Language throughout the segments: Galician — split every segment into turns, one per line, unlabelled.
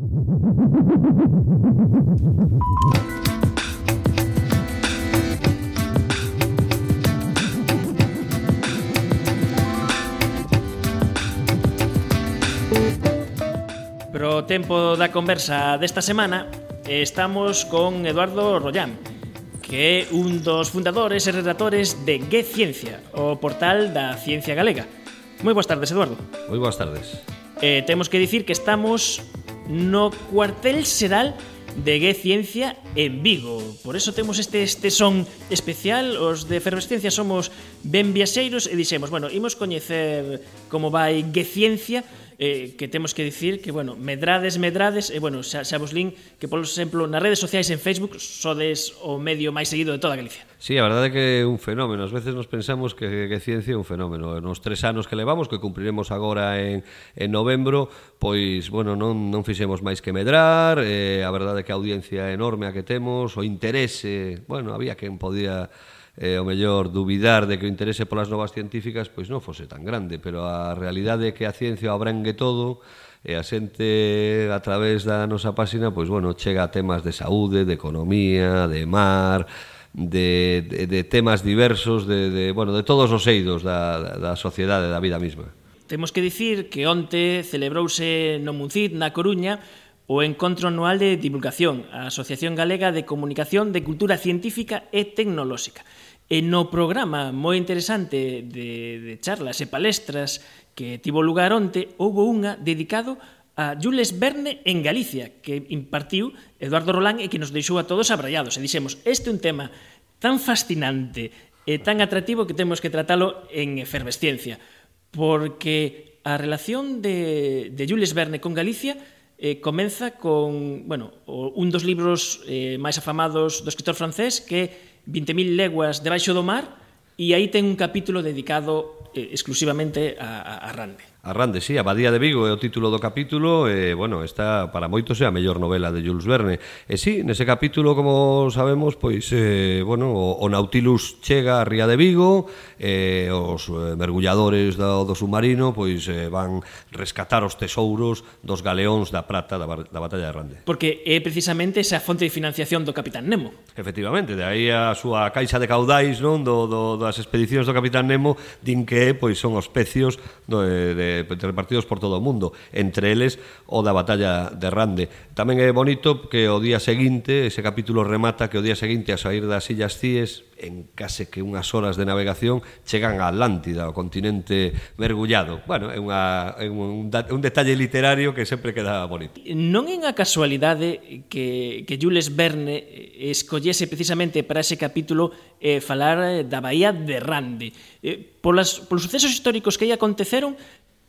Pro tempo da conversa desta semana estamos con Eduardo Rollán, que é un dos fundadores e redactores de Gue Ciencia, o portal da ciencia galega. Moi boas tardes, Eduardo.
Moi boas tardes.
Eh, temos que dicir que estamos no cuartel xeral de Gue Ciencia en Vigo. Por eso temos este este son especial, os de Efervescencia somos ben viaxeiros e dixemos, bueno, imos coñecer como vai Gue Ciencia eh, que temos que dicir que, bueno, medrades, medrades, e, eh, bueno, xa, xa vos lin que, por exemplo, nas redes sociais en Facebook sodes o medio máis seguido de toda Galicia.
Sí, a verdade é que é un fenómeno. Ás veces nos pensamos que, que ciencia é un fenómeno. Nos tres anos que levamos, que cumpriremos agora en, en novembro, pois, bueno, non, non fixemos máis que medrar, eh, a verdade é que a audiencia é enorme a que temos, o interese, bueno, había quen podía eh, o mellor dubidar de que o interese polas novas científicas pois non fose tan grande, pero a realidade é que a ciencia abrangue todo e a xente a través da nosa páxina pois bueno, chega a temas de saúde, de economía, de mar, de, de, de temas diversos, de, de, bueno, de todos os eidos da, da sociedade, da vida mesma.
Temos que dicir que onte celebrouse no Muncid, na Coruña, o Encontro Anual de Divulgación, a Asociación Galega de Comunicación de Cultura Científica e Tecnolóxica. E no programa moi interesante de, de charlas e palestras que tivo lugar onte, houbo unha dedicado a Jules Verne en Galicia, que impartiu Eduardo Rolán e que nos deixou a todos abrallados. E dixemos, este é un tema tan fascinante e tan atractivo que temos que tratalo en efervesciencia, porque a relación de, de Jules Verne con Galicia eh, comeza con bueno, un dos libros eh, máis afamados do escritor francés que é 20.000 leguas debaixo do mar e aí ten un capítulo dedicado eh, exclusivamente a, a, a Rande.
Arrande, sí, Abadía de Vigo é o título do capítulo e, bueno, esta para moitos é a mellor novela de Jules Verne. E sí, nese capítulo, como sabemos, pois, eh, bueno, o, o Nautilus chega a Ría de Vigo e eh, os eh, mergulladores do, do submarino pois eh, van rescatar os tesouros dos galeóns da prata da, da batalla de Arrande.
Porque é precisamente esa fonte de financiación do Capitán Nemo.
Efectivamente, de aí a súa caixa de caudais non do, do, das expedicións do Capitán Nemo din que pois son os pecios do, eh, de eh, repartidos por todo o mundo, entre eles o da batalla de Rande. Tamén é bonito que o día seguinte, ese capítulo remata que o día seguinte a sair das Illas Cíes, en case que unhas horas de navegación, chegan a Atlántida, o continente mergullado. Bueno, é, unha, é un, un detalle literario que sempre queda bonito.
Non é unha casualidade que, que Jules Verne escollese precisamente para ese capítulo eh, falar eh, da Bahía de Rande. Eh, polas, polos sucesos históricos que aí aconteceron,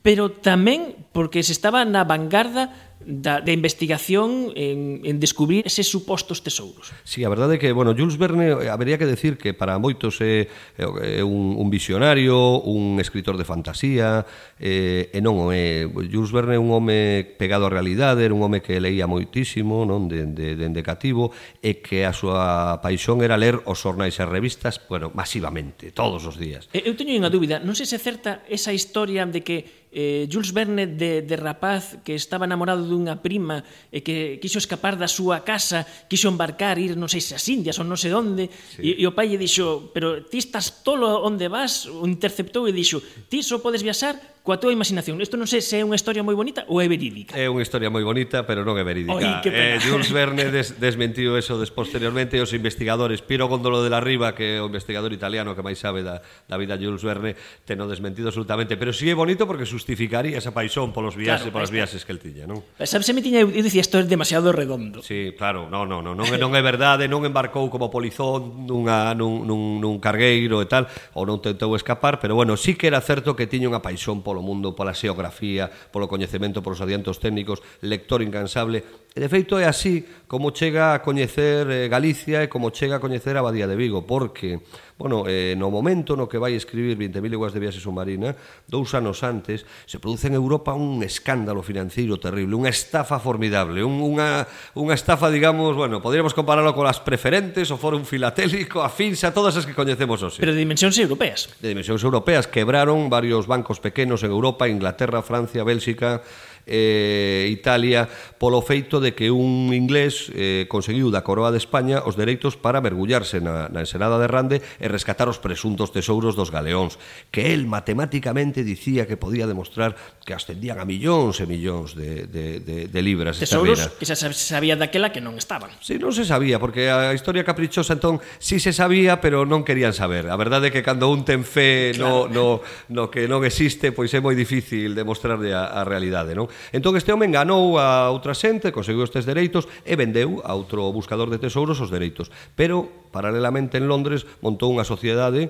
pero tamén porque se estaba na vanguarda da, da investigación en, en descubrir eses supostos tesouros.
Sí, a verdade é que, bueno, Jules Verne eh, habería que decir que para moitos é, é un, un visionario, un escritor de fantasía, eh, e non o é. Jules Verne é un home pegado á realidade, era un home que leía moitísimo, non, de, de, de, de cativo, e que a súa paixón era ler os xornais e revistas, bueno, masivamente, todos os días.
Eu teño unha dúbida, non sei se é certa esa historia de que eh, Jules Verne de, de rapaz que estaba enamorado dunha prima e que quixo escapar da súa casa, quixo embarcar, ir non sei se as Indias ou non sei onde, sí. e, e o pai lle dixo, pero ti estás tolo onde vas, o interceptou e dixo, ti só podes viaxar coa túa imaginación. Isto non sei se é unha historia moi bonita ou é verídica.
É unha historia moi bonita, pero non é verídica.
Oi,
eh, Jules Verne des, desmentiu eso des, posteriormente os investigadores Piero Gondolo de la Riva, que é o investigador italiano que máis sabe da, da vida de Jules Verne, teno desmentido absolutamente, pero si sí é bonito porque justificaría esa paixón polos viaxes, claro, polas viaxes que el tiña, non?
Sabes, se me tiña, eu dicía, isto é demasiado redondo.
Sí, claro, non, non, non, non, non é verdade, non embarcou como polizón nunha, nun, nun, nun cargueiro e tal, ou non tentou escapar, pero bueno, sí que era certo que tiña unha paixón polo mundo, pola xeografía, polo coñecemento, polos adiantos técnicos, lector incansable, De feito, é así como chega a coñecer eh, Galicia e como chega a coñecer a Badía de Vigo, porque, bueno, eh, no momento no que vai escribir 20.000 leguas de viaxe submarina, dous anos antes, se produce en Europa un escándalo financiero terrible, unha estafa formidable, un, unha, unha estafa, digamos, bueno, poderíamos compararlo con as preferentes, o foro un filatélico, a finsa, todas as que coñecemos hoxe.
Pero de dimensións europeas.
De dimensións europeas, quebraron varios bancos pequenos en Europa, Inglaterra, Francia, Bélxica, eh, Italia polo feito de que un inglés eh, conseguiu da coroa de España os dereitos para mergullarse na, na ensenada de Rande e rescatar os presuntos tesouros dos galeóns, que el matemáticamente dicía que podía demostrar que ascendían a millóns e millóns de, de, de, de libras.
Tesouros que se sabía daquela que non estaban.
Sí, non se sabía, porque a historia caprichosa entón sí se sabía, pero non querían saber. A verdade é que cando un ten fe claro. no, no, no que non existe, pois é moi difícil demostrarle a, a realidade, non? Entón este home enganou a outra xente, conseguiu estes dereitos e vendeu a outro buscador de tesouros os dereitos. Pero, paralelamente en Londres, montou unha sociedade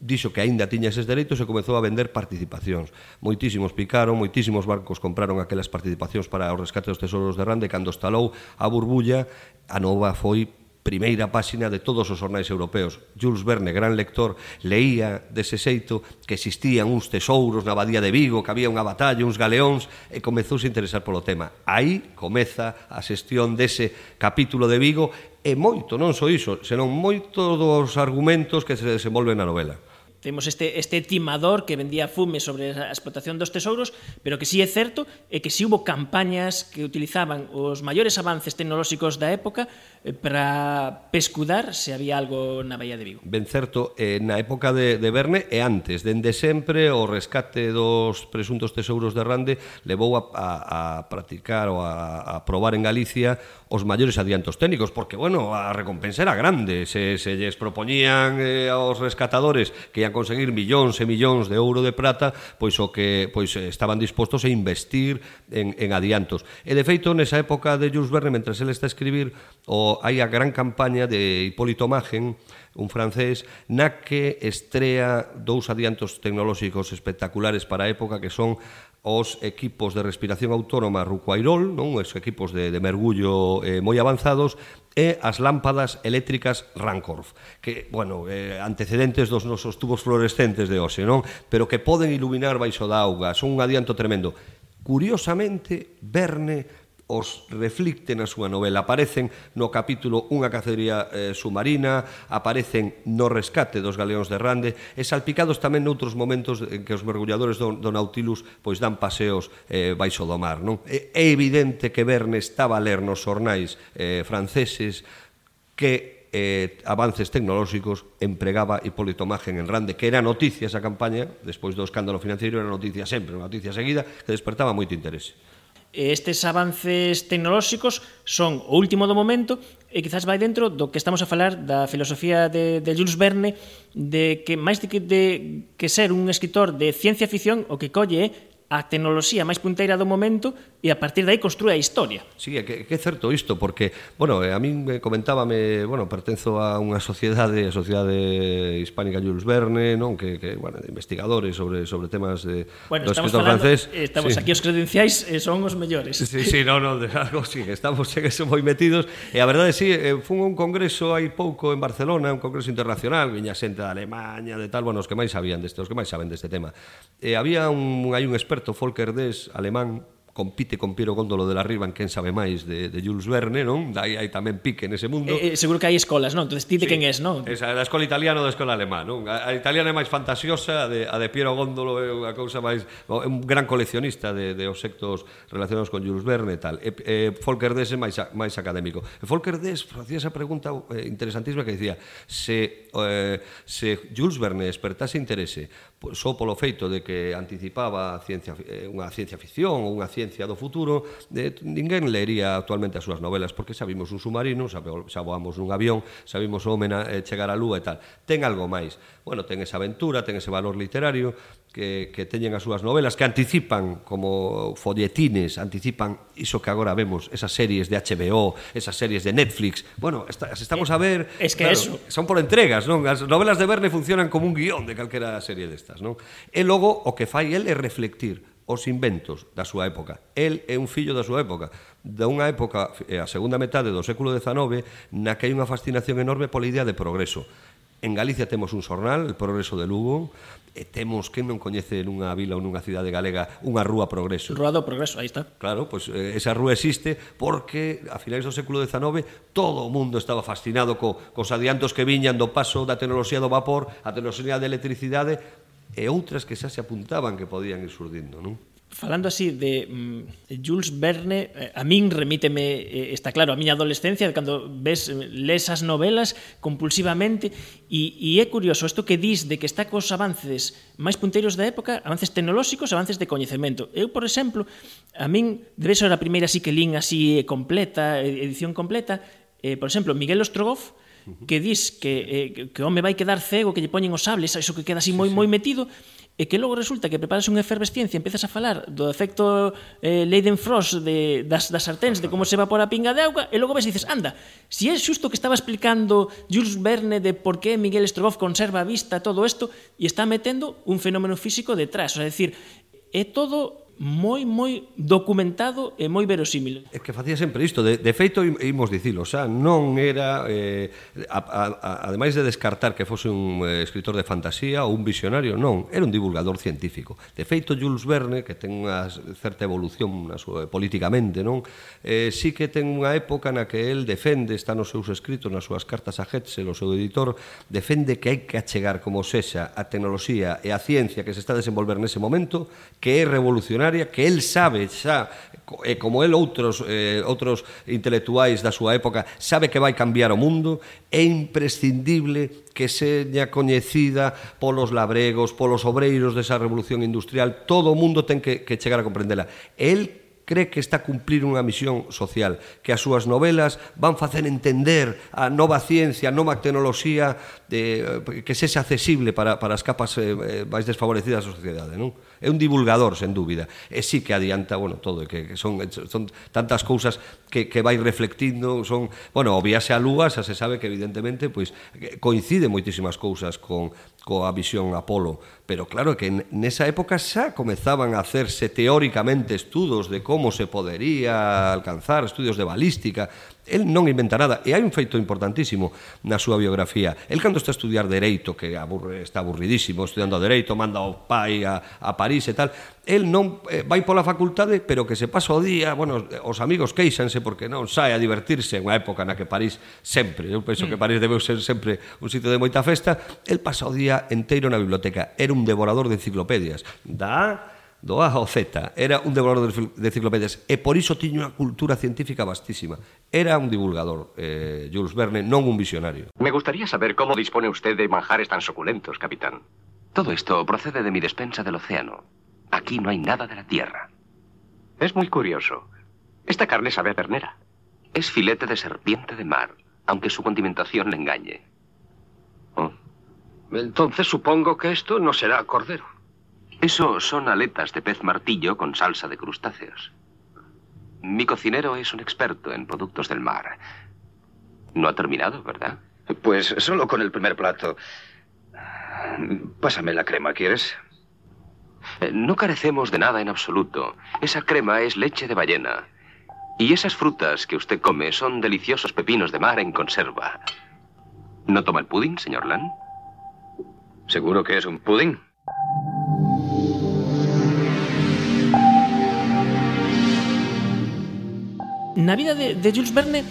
dixo que aínda tiña eses dereitos e comezou a vender participacións. Moitísimos picaron, moitísimos barcos compraron aquelas participacións para o rescate dos tesouros de Rande cando estalou a burbulla, a nova foi primeira páxina de todos os ornais europeos. Jules Verne, gran lector, leía dese xeito que existían uns tesouros na abadía de Vigo, que había unha batalla, uns galeóns, e comezouse a interesar polo tema. Aí comeza a xestión dese capítulo de Vigo e moito, non só iso, senón moito dos argumentos que se desenvolven na novela.
Temos este, este timador que vendía fume sobre a explotación dos tesouros, pero que sí é certo é que si sí hubo campañas que utilizaban os maiores avances tecnolóxicos da época Eh, para pescudar se había algo na Baía de Vigo.
Ben certo, eh, na época de, de Verne e antes, dende sempre o rescate dos presuntos tesouros de Rande levou a, a, a practicar ou a, a probar en Galicia os maiores adiantos técnicos, porque, bueno, a recompensa era grande, se, se lles propoñían eh, aos rescatadores que ian conseguir millóns e millóns de ouro de prata, pois o que pois eh, estaban dispostos a investir en, en adiantos. E, de feito, nesa época de Jules Verne, mentre ele está a escribir o hai a gran campaña de Hipólito Magen, un francés, na que estrea dous adiantos tecnolóxicos espectaculares para a época que son os equipos de respiración autónoma Rucuairol, non os equipos de, de mergullo eh, moi avanzados, e as lámpadas eléctricas Rancorf, que, bueno, eh, antecedentes dos nosos tubos fluorescentes de hoxe, non? Pero que poden iluminar baixo da auga, son un adianto tremendo. Curiosamente, Verne os reflicte na súa novela. Aparecen no capítulo Unha cacería eh, submarina, aparecen no rescate dos galeóns de Rande e salpicados tamén noutros momentos en que os mergulladores do, do Nautilus pois dan paseos eh, baixo do mar. Non? É, é evidente que Verne estaba a ler nos xornais eh, franceses que eh, avances tecnolóxicos empregaba Hipólito Magen en Rande, que era noticia esa campaña, despois do escándalo financeiro, era noticia sempre, unha noticia seguida, que despertaba moito interese.
E estes avances tecnolóxicos son o último do momento e quizás vai dentro do que estamos a falar da filosofía de, de Jules Verne de que máis de que, de que ser un escritor de ciencia ficción o que colle é a tecnoloxía máis punteira do momento e a partir de aí construe a historia.
Sí, é que, que é certo isto, porque, bueno, eh, a min eh, comentábame, bueno, pertenzo a unha sociedade, a Sociedade Hispánica Jules Verne, non? Que, que bueno, de investigadores sobre, sobre temas de,
bueno, do escritor falando, francés. Estamos sí. aquí, os credenciais eh, son os mellores.
Sí, sí, non, non, de algo sí, estamos en eso moi metidos. E a verdade, sí, fun un congreso hai pouco en Barcelona, un congreso internacional, viña xente da Alemanha, de tal, bueno, os que máis sabían deste, os que máis saben deste tema. E había un, hai un experto, Volker Dess, alemán, compite con Piero Góndolo de la Riva en quen sabe máis de, de Jules Verne, non? Dai hai tamén pique nese mundo.
Eh, eh, seguro que hai escolas, non? Entonces ti de sí. quen es, non?
Esa, da escola italiana ou da escola alemá, non? A, a italiana é máis fantasiosa, a de, a de Piero Góndolo é unha cousa máis... É un gran coleccionista de, de obxectos relacionados con Jules Verne e tal. E, e Volker Dess é máis, máis académico. E Volker Dess facía esa pregunta eh, interesantísima que dicía se, eh, se Jules Verne despertase interese só polo feito de que anticipaba a ciencia, eh, unha ciencia ficción ou unha ciencia do futuro, de, ninguén leería actualmente as súas novelas, porque sabimos un submarino, sabamos un avión, sabimos o homena eh, chegar á lúa e tal. Ten algo máis. Bueno, ten esa aventura, ten ese valor literario, que, que teñen as súas novelas, que anticipan como folletines, anticipan iso que agora vemos, esas series de HBO, esas series de Netflix. Bueno, as estamos a ver...
Eh, es que claro, eso...
Son por entregas, non? As novelas de Verne funcionan como un guión de calquera serie destas, non? E logo, o que fai el é reflectir os inventos da súa época. El é un fillo da súa época, da unha época, eh, a segunda metade do século XIX, na que hai unha fascinación enorme pola idea de progreso. En Galicia temos un xornal, El Progreso de Lugo, e temos que non coñece nunha vila ou nunha cidade galega unha rúa Progreso.
Rúa do Progreso, aí está.
Claro, pois pues, esa rúa existe porque a finais do século XIX todo o mundo estaba fascinado co, cos adiantos que viñan do paso da tecnoloxía do vapor, a tecnoloxía da electricidade e outras que xa se apuntaban que podían ir surdindo, non?
falando así de mm, Jules Verne, eh, a min remíteme, eh, está claro, a miña adolescencia, cando ves eh, les as novelas compulsivamente, e, e é curioso isto que dis de que está cos avances máis punteiros da época, avances tecnolóxicos, avances de coñecemento. Eu, por exemplo, a min, debe ser a primeira así que lín así eh, completa, edición completa, eh, por exemplo, Miguel Ostrogoff, que dis que, eh, que o home vai quedar cego, que lle poñen os sables, iso que queda así moi sí, moi metido, e que logo resulta que preparas unha efervesciencia, empezas a falar do efecto eh, Leidenfrost de, das, das sarténs, de como se evapora a pinga de auga, e logo ves e dices, anda, si é xusto que estaba explicando Jules Verne de por que Miguel Strogoff conserva a vista todo isto, e está metendo un fenómeno físico detrás, o sea, decir, é todo moi, moi documentado e moi verosímil.
É que facía sempre isto, de, de feito imos dicilo, xa non era eh, a, a, a, ademais de descartar que fose un eh, escritor de fantasía ou un visionario, non, era un divulgador científico. De feito Jules Verne, que ten unha certa evolución na súa, eh, políticamente, non? Eh, sí que ten unha época na que el defende, está nos seus escritos, nas súas cartas a Hetzel, o seu editor, defende que hai que achegar como sexa a tecnoloxía e a ciencia que se está a desenvolver nese momento, que é revolucionaria literaria que el sabe xa e como el outros eh, outros intelectuais da súa época sabe que vai cambiar o mundo, é imprescindible que seña coñecida polos labregos, polos obreiros desa revolución industrial, todo o mundo ten que, que chegar a comprendela. El cree que está a cumplir unha misión social, que as súas novelas van facer entender a nova ciencia, a nova tecnoloxía de, que sexa accesible para, para as capas eh, eh máis desfavorecidas da sociedade, non? É un divulgador, sen dúbida. E sí que adianta, bueno, todo, que son, son tantas cousas que, que vai reflectindo, son, bueno, o viaxe a Lúa, xa se sabe que evidentemente pois coincide moitísimas cousas con coa visión Apolo, pero claro que nesa época xa comezaban a hacerse teóricamente estudos de como se podería alcanzar, estudios de balística, El non inventa nada e hai un feito importantísimo na súa biografía. El cando está a estudiar dereito, que aburre, está aburridísimo estudiando dereito, manda ao pai a, a París e tal, el non eh, vai pola facultade, pero que se pasa o día, bueno, os amigos queixanse porque non sai a divertirse en unha época na que París sempre, eu penso mm. que París debeu ser sempre un sitio de moita festa, el pasa o día enteiro na biblioteca. Era un devorador de enciclopedias. Da do A ao Z, era un devorador de enciclopedias e por iso tiña unha cultura científica vastísima. Era un divulgador, eh, Jules Verne, non un visionario.
Me gustaría saber cómo dispone usted de manjares tan suculentos, capitán.
Todo esto procede de mi despensa del océano. Aquí no hay nada de la tierra.
Es muy curioso. Esta carne sabe a ternera.
Es filete de serpiente de mar, aunque su condimentación le engañe.
Oh. Entonces supongo que esto no será cordero.
Eso son aletas de pez martillo con salsa de crustáceos. Mi cocinero es un experto en productos del mar. No ha terminado, ¿verdad?
Pues solo con el primer plato. Pásame la crema, ¿quieres?
Eh, no carecemos de nada en absoluto. Esa crema es leche de ballena. Y esas frutas que usted come son deliciosos pepinos de mar en conserva. ¿No toma el pudding, señor Lan?
¿Seguro que es un pudding?
na vida de, de Jules Verne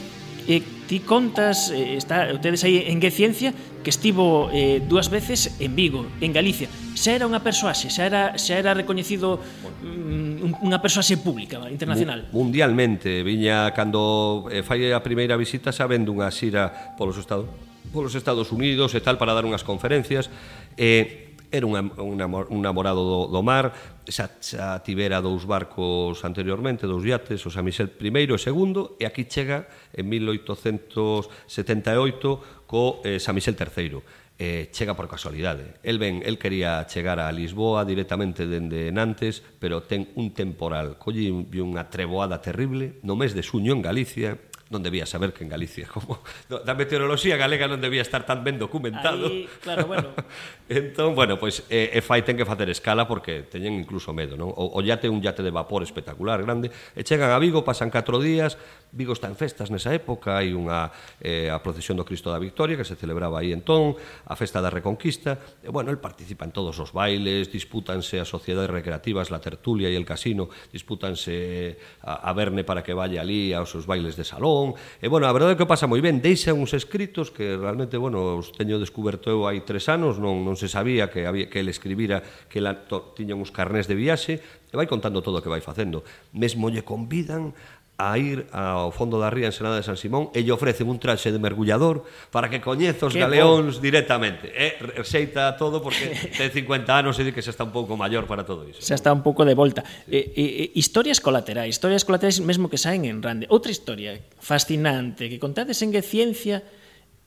eh, ti contas, eh, está, tedes aí en Que Ciencia, que estivo eh, dúas veces en Vigo, en Galicia. Xa era unha persoaxe, xa era, xa era recoñecido mm, unha persoaxe pública, internacional.
Mundialmente, viña cando eh, fai a primeira visita xa vendo unha xira polos Estados, polos Estados Unidos e tal para dar unhas conferencias. Eh, era un, un, un namorado do, do mar, xa, xa tivera dous barcos anteriormente, dous yates, o San Michel I e segundo, e aquí chega en 1878 co eh, San Michel III eh, chega por casualidade. El ben, el quería chegar a Lisboa directamente dende Nantes, pero ten un temporal. Colli unha treboada terrible no mes de suño en Galicia, non debía saber que en Galicia como da meteoroloxía galega non debía estar tan ben documentado.
Aí, claro, bueno.
entón, bueno, pois pues, e, e fai ten que facer escala porque teñen incluso medo, non? O, o yate un yate de vapor espectacular, grande, e chegan a Vigo, pasan 4 días, Vigo está en festas nesa época, hai unha eh, a procesión do Cristo da Victoria que se celebraba aí entón, a festa da Reconquista, e bueno, el participa en todos os bailes, dispútanse as sociedades recreativas, la tertulia e el casino, dispútanse a, a Verne para que vaya ali aos seus bailes de salón, e bueno, a verdade é que pasa moi ben, deixa uns escritos que realmente, bueno, os teño descoberto eu hai tres anos, non, non se sabía que había que el escribira que la, to, tiña uns carnés de viaxe, e vai contando todo o que vai facendo. Mesmo lle convidan a ir ao fondo da ría en Senada de San Simón e lle ofrecen un traxe de mergullador para que coñeza os Qué galeóns bon. directamente. E eh, rexeita todo porque ten 50 anos e di que xa está un pouco maior para todo iso.
Xa está un pouco de volta. Sí. E, e, historias colaterais, historias colaterais mesmo que saen en Rande. Outra historia fascinante que contades en que ciencia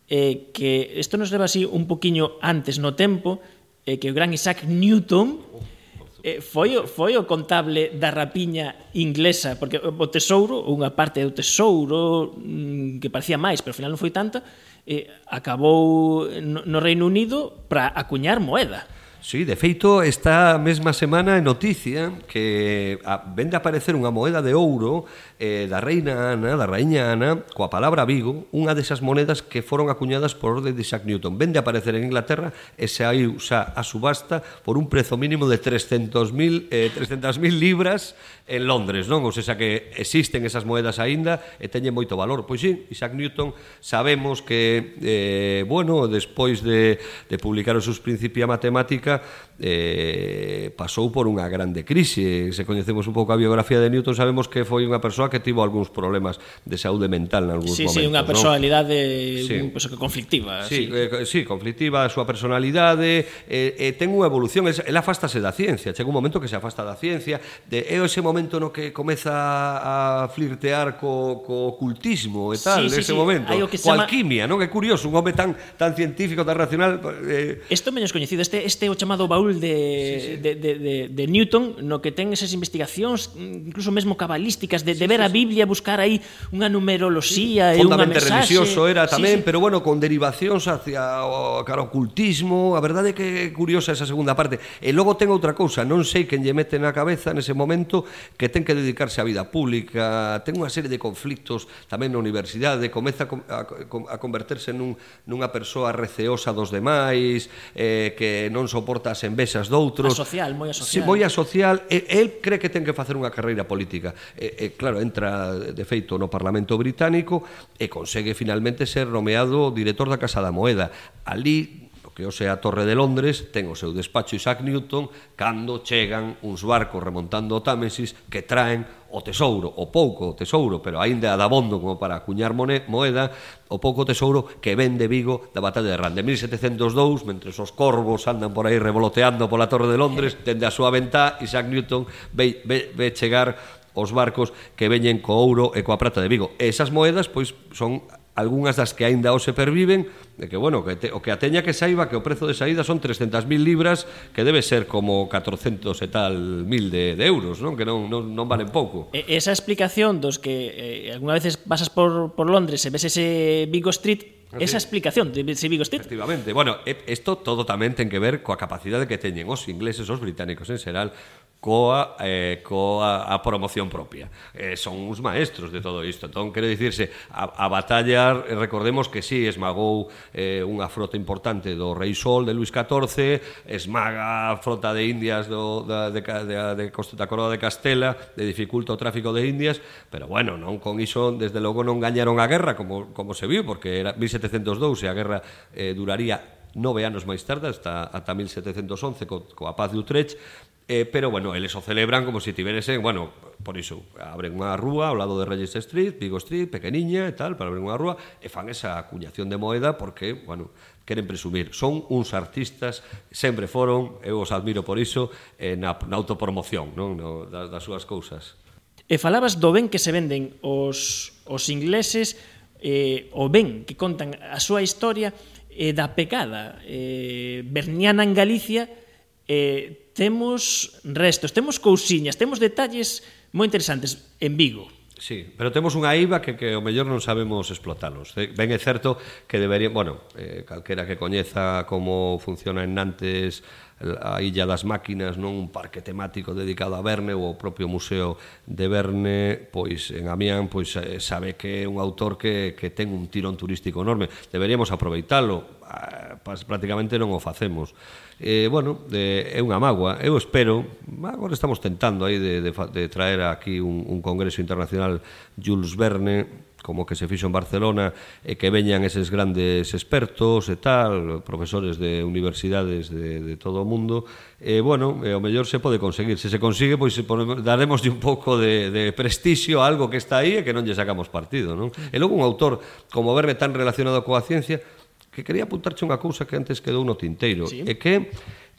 eh, que isto nos leva así un poquiño antes no tempo eh, que o gran Isaac Newton oh eh, foi, o, foi o contable da rapiña inglesa, porque o tesouro, unha parte do tesouro mm, que parecía máis, pero ao final non foi tanta, eh, acabou no, no Reino Unido para acuñar moeda.
Sí, de feito, esta mesma semana é noticia que a, vende a aparecer unha moeda de ouro eh, da reina Ana, da raíña Ana, coa palabra Vigo, unha desas monedas que foron acuñadas por orde de Isaac Newton. Vende a aparecer en Inglaterra e se hai usa a subasta por un prezo mínimo de 300.000 eh, 300 libras en Londres, non? Ou seja, que existen esas moedas aínda e teñen moito valor. Pois sí, Isaac Newton sabemos que, eh, bueno, despois de, de publicar os seus principia matemática, eh, pasou por unha grande crise. Se coñecemos un pouco a biografía de Newton, sabemos que foi unha persoa que tivo algúns problemas de saúde mental en algúns
sí,
momentos.
Sí, sí, unha personalidade ¿no? sí. Pues, conflictiva.
Sí, sí. Eh, sí, conflictiva, a súa personalidade, eh, eh, ten unha evolución, el afastase da ciencia, chega un momento que se afasta da ciencia, de, é ese momento no que comeza a flirtear co, co ocultismo e tal, sí, sí, ese sí. momento, que co chama... alquimia, non? É curioso, un home tan, tan científico, tan racional...
Eh... Isto menos coñecido, este, este o chamado baúl Raúl de, sí, sí. De, de, de, de Newton no que ten esas investigacións incluso mesmo cabalísticas de, sí, de ver sí, a Biblia buscar aí unha numeroloxía sí. e unha mensaxe
religioso era tamén sí, sí. pero bueno con derivacións hacia o cara ocultismo a verdade é que é curiosa esa segunda parte e logo ten outra cousa non sei quen lle mete na cabeza nese momento que ten que dedicarse á vida pública ten unha serie de conflictos tamén na universidade comeza a, a, a converterse nun, nunha persoa receosa dos demais eh, que non soporta as envexas doutros.
A social, moi a social.
Si, moi a social, e, el cree que ten que facer unha carreira política. E, e claro, entra de feito no Parlamento Británico e consegue finalmente ser nomeado director da Casa da Moeda. Ali que hoxe a Torre de Londres ten o seu despacho Isaac Newton cando chegan uns barcos remontando o Támesis que traen o tesouro, o pouco o tesouro, pero aínda dabondo como para acuñar moeda, o pouco tesouro que ven de Vigo da batalla de Rande. 1702, mentre os corvos andan por aí revoloteando pola Torre de Londres, dende a súa ventá, Isaac Newton ve, ve, ve chegar os barcos que veñen co ouro e coa prata de Vigo. E esas moedas pois son algunhas das que aínda hoxe perviven, de que, bueno, que te, o que a teña que saiba que o prezo de saída son 300.000 libras, que debe ser como 400 e tal mil de, de euros, non? Que non, non, non valen pouco.
E, esa explicación dos que eh, alguna veces pasas por, por Londres e ves ese Vigo Street, ah, Esa explicación de ese Vigo Street.
Efectivamente. Bueno, isto todo tamén ten que ver coa capacidade que teñen os ingleses, os británicos en xeral, coa, eh, coa a promoción propia. Eh, son uns maestros de todo isto. Entón, quero dicirse, a, a batalla, recordemos que sí, esmagou eh, unha frota importante do Rei Sol de Luis XIV, esmaga a frota de Indias do, da, de, de, de, de, da Coroa de Castela, de dificulta o tráfico de Indias, pero bueno, non con iso, desde logo non gañaron a guerra como, como se viu, porque era 1702 e a guerra eh, duraría nove anos máis tarde, hasta, ata 1711, co, coa paz de Utrecht, Eh, pero, bueno, eles o celebran como se si tiveresen, bueno, por iso, abren unha rúa ao lado de Reyes Street, Vigo Street, pequeniña e tal, para abrir unha rúa, e fan esa acuñación de moeda porque, bueno, queren presumir. Son uns artistas, sempre foron, eu os admiro por iso, eh, na, na autopromoción non? No, das, das súas cousas.
E falabas do ben que se venden os, os ingleses, eh, o ben que contan a súa historia, eh, da pecada eh, berniana en Galicia eh, temos restos, temos cousiñas, temos detalles moi interesantes en Vigo.
Sí, pero temos unha IVA que, que o mellor non sabemos explotalos. Eh, ben é certo que debería... bueno, eh, calquera que coñeza como funciona en Nantes a Illa das Máquinas non? Un parque temático dedicado a Verne ou o propio Museo de Verne. Pois en Amián pois eh, sabe que é un autor que, que ten un tirón turístico enorme. Deberíamos aproveitalo. Ah, prácticamente non o facemos. Eh, bueno, eh, é unha magua eu espero, agora estamos tentando aí de, de, de traer aquí un, un congreso internacional Jules Verne como que se fixo en Barcelona e que veñan eses grandes expertos e tal, profesores de universidades de, de todo o mundo e bueno, e o mellor se pode conseguir se se consigue, pois daremos un pouco de, de prestixio a algo que está aí e que non lle sacamos partido non? e logo un autor como verme tan relacionado coa ciencia que quería apuntarche unha cousa que antes quedou no tinteiro sí. e que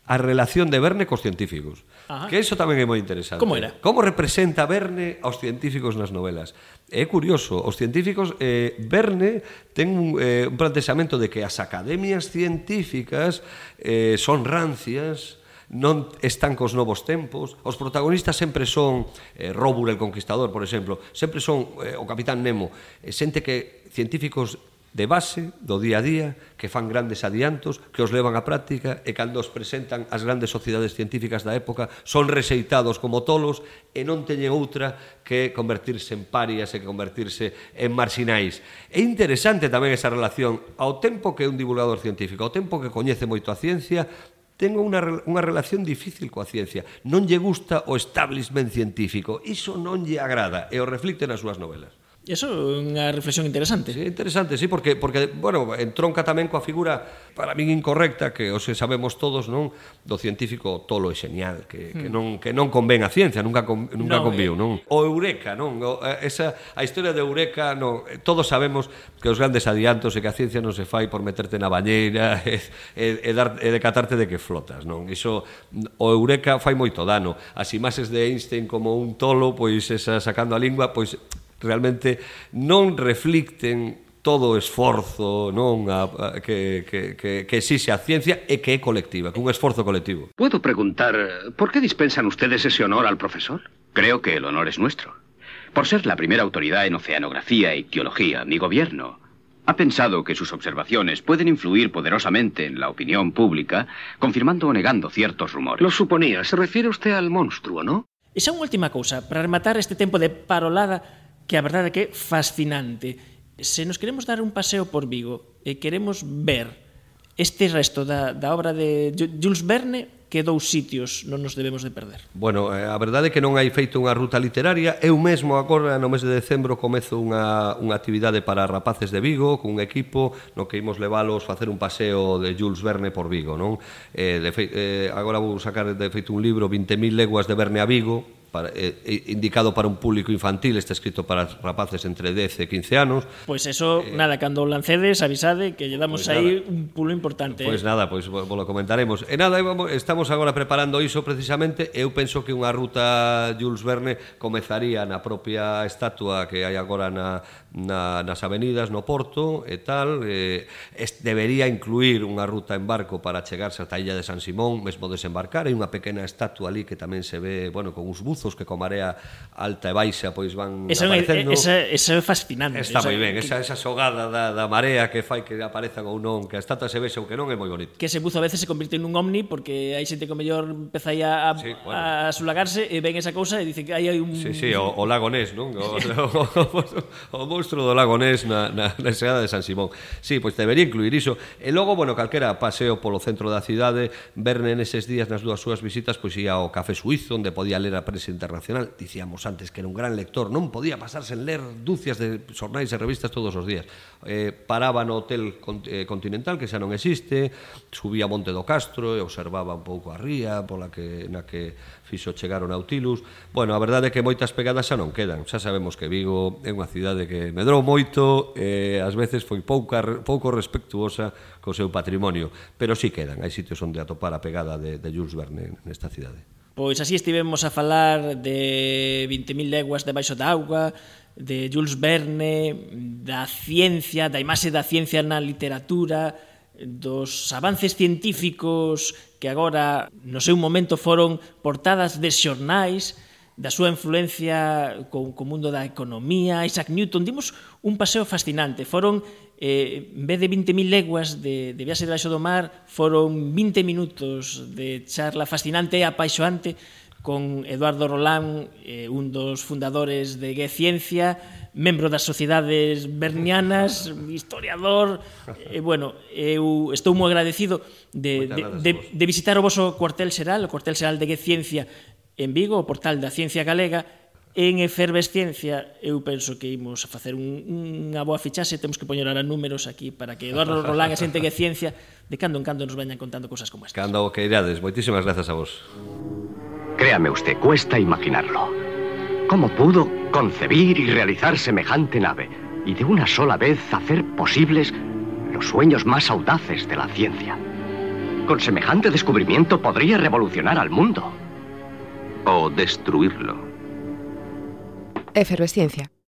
a relación de Verne cos científicos. Ajá. Que iso tamén é moi interesante.
Como era?
Como representa Verne aos científicos nas novelas. É curioso, os científicos eh, Verne ten un, eh, un plantexamento de que as academias científicas eh, son rancias, non están cos novos tempos. Os protagonistas sempre son eh, Róbulo el Conquistador, por exemplo, sempre son eh, o Capitán Nemo, eh, xente que científicos de base do día a día que fan grandes adiantos, que os levan á práctica e cando os presentan as grandes sociedades científicas da época son reseitados como tolos e non teñen outra que convertirse en parias e que convertirse en marxinais. É interesante tamén esa relación ao tempo que é un divulgador científico, ao tempo que coñece moito a ciencia, ten unha, unha relación difícil coa ciencia. Non lle gusta o establishment científico. Iso non lle agrada e o reflicte nas súas novelas.
Eso é unha reflexión interesante.
Sí, interesante, sí, porque, porque bueno, entronca tamén coa figura para min incorrecta que os sabemos todos, non, do científico tolo e xenial, que, mm. que hmm. non que non convén a ciencia, nunca con, nunca no, conviu, eh. non. O eureka, non, o, eh, esa a historia de eureka, non, eh, todos sabemos que os grandes adiantos e que a ciencia non se fai por meterte na bañeira e, e, e, dar, e decatarte de que flotas, non. Iso o eureka fai moito dano. As imaxes de Einstein como un tolo, pois esa sacando a lingua, pois realmente non reflicten todo o esforzo non a, a, que, que, que, que exixe a ciencia e que é colectiva, que un esforzo colectivo.
Puedo preguntar, por que dispensan ustedes ese honor al profesor?
Creo que el honor es nuestro. Por ser la primera autoridad en oceanografía e ictiología, mi gobierno ha pensado que sus observaciones pueden influir poderosamente en la opinión pública, confirmando o negando ciertos rumores.
Lo suponía. Se refiere usted al monstruo, ¿no?
Esa unha última cousa, para rematar este tempo de parolada que a verdade é que é fascinante. Se nos queremos dar un paseo por Vigo e queremos ver este resto da, da obra de Jules Verne, que dous sitios non nos debemos de perder?
Bueno, eh, a verdade é que non hai feito unha ruta literaria. Eu mesmo agora no mes de decembro comezo unha, unha actividade para rapaces de Vigo cun equipo no que imos leválos facer un paseo de Jules Verne por Vigo, non? Eh, de fe, eh, agora vou sacar de feito un libro 20.000 leguas de Verne a Vigo, para, eh, eh, indicado para un público infantil, está escrito para rapaces entre 10 e 15 anos.
Pois pues eso, eh, nada, cando lancedes, avisade que lle damos pois pues aí nada, un pulo importante.
Pois pues eh. nada, pois pues, lo comentaremos. E nada, estamos agora preparando iso precisamente, eu penso que unha ruta Jules Verne comezaría na propia estatua que hai agora na, na, nas avenidas, no Porto e tal, eh, es, debería incluir unha ruta en barco para chegarse ata a Illa de San Simón, mesmo desembarcar, hai unha pequena estatua ali que tamén se ve, bueno, con uns buzos pozos que co marea alta e baixa pois van
esa, aparecendo. Esa, esa é fascinante.
Está
o
sea, moi ben, que... esa, esa xogada da, da marea que fai que aparezan ou non, que a estatua se vexa ou que non é moi bonito.
Que ese buzo a veces se convirte nun omni porque hai xente que mellor empeza aí a, a, sí, bueno. a sulagarse e ven esa cousa e dicen que aí hai un...
Sí, sí, o, o lago Ness, non? O, o, o, o monstro do lago Ness na, na, na Seada de San Simón. Sí, pois debería incluir iso. E logo, bueno, calquera paseo polo centro da cidade, Verne neses días nas dúas súas visitas, pois ia ao Café Suizo, onde podía ler a presidencia internacional. Dicíamos antes que era un gran lector, non podía pasarse en ler dúcias de xornais e revistas todos os días. Eh, paraba no Hotel eh, Continental, que xa non existe, subía a Monte do Castro e observaba un pouco a ría pola que, na que fixo chegar o Nautilus. Bueno, a verdade é que moitas pegadas xa non quedan. Xa sabemos que Vigo é unha cidade que medrou moito e eh, ás veces foi pouca, pouco respectuosa co seu patrimonio, pero sí quedan. Hai sitios onde atopar a pegada de, de Jules Verne nesta cidade.
Pois así estivemos a falar de 20.000 leguas debaixo da auga, de Jules Verne, da ciencia, da imaxe da ciencia na literatura, dos avances científicos que agora no seu momento foron portadas de xornais, da súa influencia co, co mundo da economía, Isaac Newton, dimos un paseo fascinante. Foron eh, en vez de 20.000 leguas de, de viaxe debaixo do mar, foron 20 minutos de charla fascinante e apaixoante con Eduardo Rolán, eh, un dos fundadores de Gue Ciencia, membro das sociedades bernianas, historiador, e eh, bueno, eu estou moi agradecido de, de, de, de visitar o voso cuartel xeral, o cuartel xeral de Gue Ciencia en Vigo, o portal da Ciencia Galega, En efervesciencia, eu penso que imos a facer un, unha boa fichaxe, temos que poñer ahora números aquí para que Eduardo Rolán a xente que ciencia de cando en cando nos veñan contando cousas como estas.
Cando o que irades, moitísimas grazas a vos.
Créame usted, cuesta imaginarlo. ¿Cómo pudo concebir y realizar semejante nave y de una sola vez hacer posibles los sueños más audaces de la ciencia? Con semejante descubrimiento podría revolucionar al mundo.
O destruirlo.
Efervesciencia.